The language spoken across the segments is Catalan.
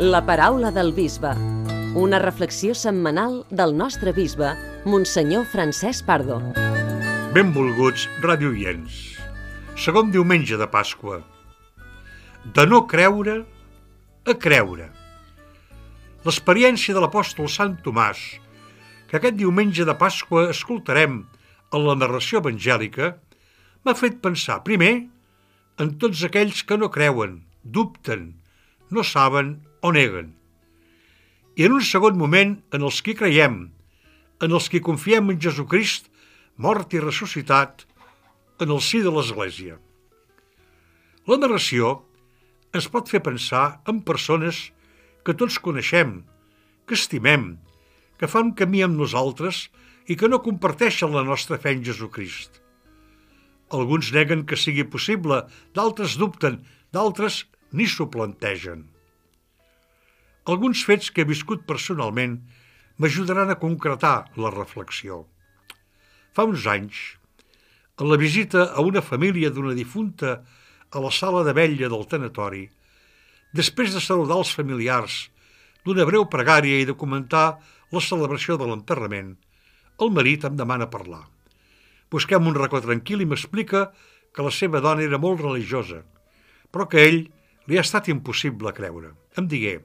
La paraula del bisbe. Una reflexió setmanal del nostre bisbe, Monsenyor Francesc Pardo. Benvolguts radioients. Segon diumenge de Pasqua. De no creure a creure. L'experiència de l'apòstol Sant Tomàs, que aquest diumenge de Pasqua escoltarem en la narració evangèlica, m'ha fet pensar, primer, en tots aquells que no creuen, dubten, no saben o neguen. I en un segon moment, en els que creiem, en els que confiem en Jesucrist, mort i ressuscitat, en el si de l'Església. La narració ens pot fer pensar en persones que tots coneixem, que estimem, que fan camí amb nosaltres i que no comparteixen la nostra fe en Jesucrist. Alguns neguen que sigui possible, d'altres dubten, d'altres ni s'ho plantegen. Alguns fets que he viscut personalment m'ajudaran a concretar la reflexió. Fa uns anys, en la visita a una família d'una difunta a la sala de vella del tanatori, després de saludar els familiars, d'una breu pregària i de comentar la celebració de l'enterrament, el marit em demana parlar. Busquem un racó tranquil i m'explica que la seva dona era molt religiosa, però que ell li ha estat impossible creure. Em digué,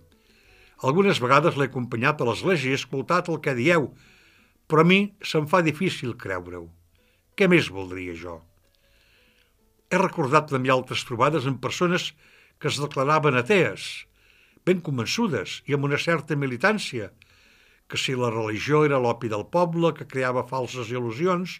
algunes vegades l'he acompanyat a l'església i he escoltat el que dieu, però a mi se'm fa difícil creure-ho. Què més voldria jo? He recordat també altres trobades amb persones que es declaraven atees, ben convençudes i amb una certa militància, que si la religió era l'opi del poble, que creava falses il·lusions,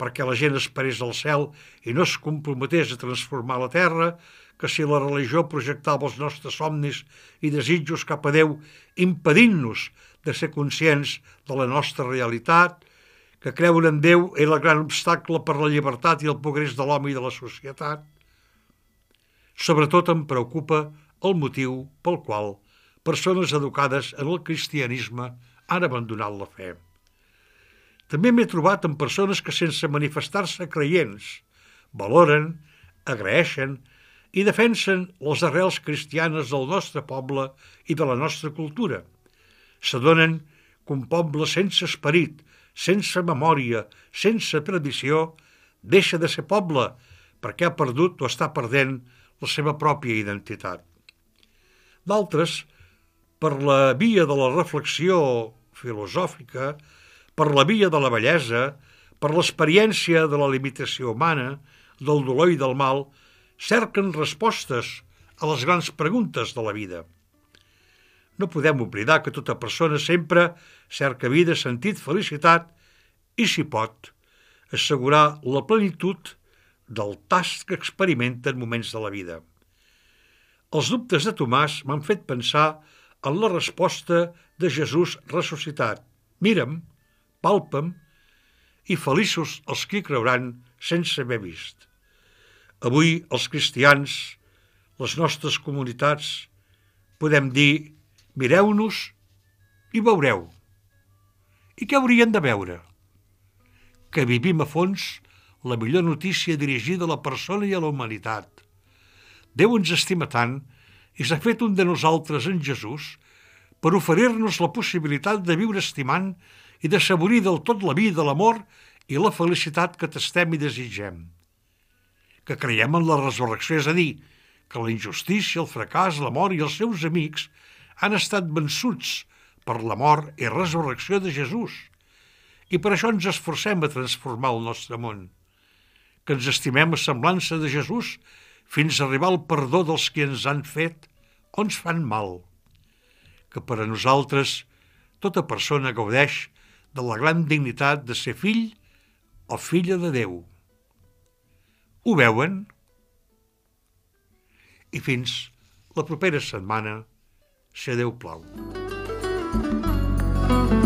perquè la gent esperés al cel i no es comprometés a transformar la terra, que si la religió projectava els nostres somnis i desitjos cap a Déu, impedint-nos de ser conscients de la nostra realitat, que creure en Déu era el gran obstacle per la llibertat i el progrés de l'home i de la societat. Sobretot em preocupa el motiu pel qual persones educades en el cristianisme han abandonat la fe. També m'he trobat amb persones que sense manifestar-se creients valoren, agraeixen i defensen les arrels cristianes del nostre poble i de la nostra cultura. S'adonen que un poble sense esperit, sense memòria, sense tradició, deixa de ser poble perquè ha perdut o està perdent la seva pròpia identitat. D'altres, per la via de la reflexió filosòfica, per la via de la bellesa, per l'experiència de la limitació humana, del dolor i del mal, cerquen respostes a les grans preguntes de la vida. No podem oblidar que tota persona sempre cerca vida, sentit, felicitat i, si pot, assegurar la plenitud del tast que experimenta en moments de la vida. Els dubtes de Tomàs m'han fet pensar en la resposta de Jesús ressuscitat. Mira'm, palpa'm, i feliços els que creuran sense haver vist. Avui els cristians, les nostres comunitats, podem dir mireu-nos i veureu. I què haurien de veure? Que vivim a fons la millor notícia dirigida a la persona i a la humanitat. Déu ens estima tant i s'ha fet un de nosaltres en Jesús per oferir-nos la possibilitat de viure estimant i de saborir del tot la vida, l'amor i la felicitat que tastem i desitgem. Que creiem en la resurrecció, és a dir, que la injustícia, el fracàs, la mort i els seus amics han estat vençuts per la mort i resurrecció de Jesús. I per això ens esforcem a transformar el nostre món. Que ens estimem a semblança de Jesús fins a arribar al perdó dels que ens han fet o ens fan mal. Que per a nosaltres tota persona gaudeix de la gran dignitat de ser fill o filla de Déu. Ho veuen? I fins la propera setmana, si Déu plau. thank you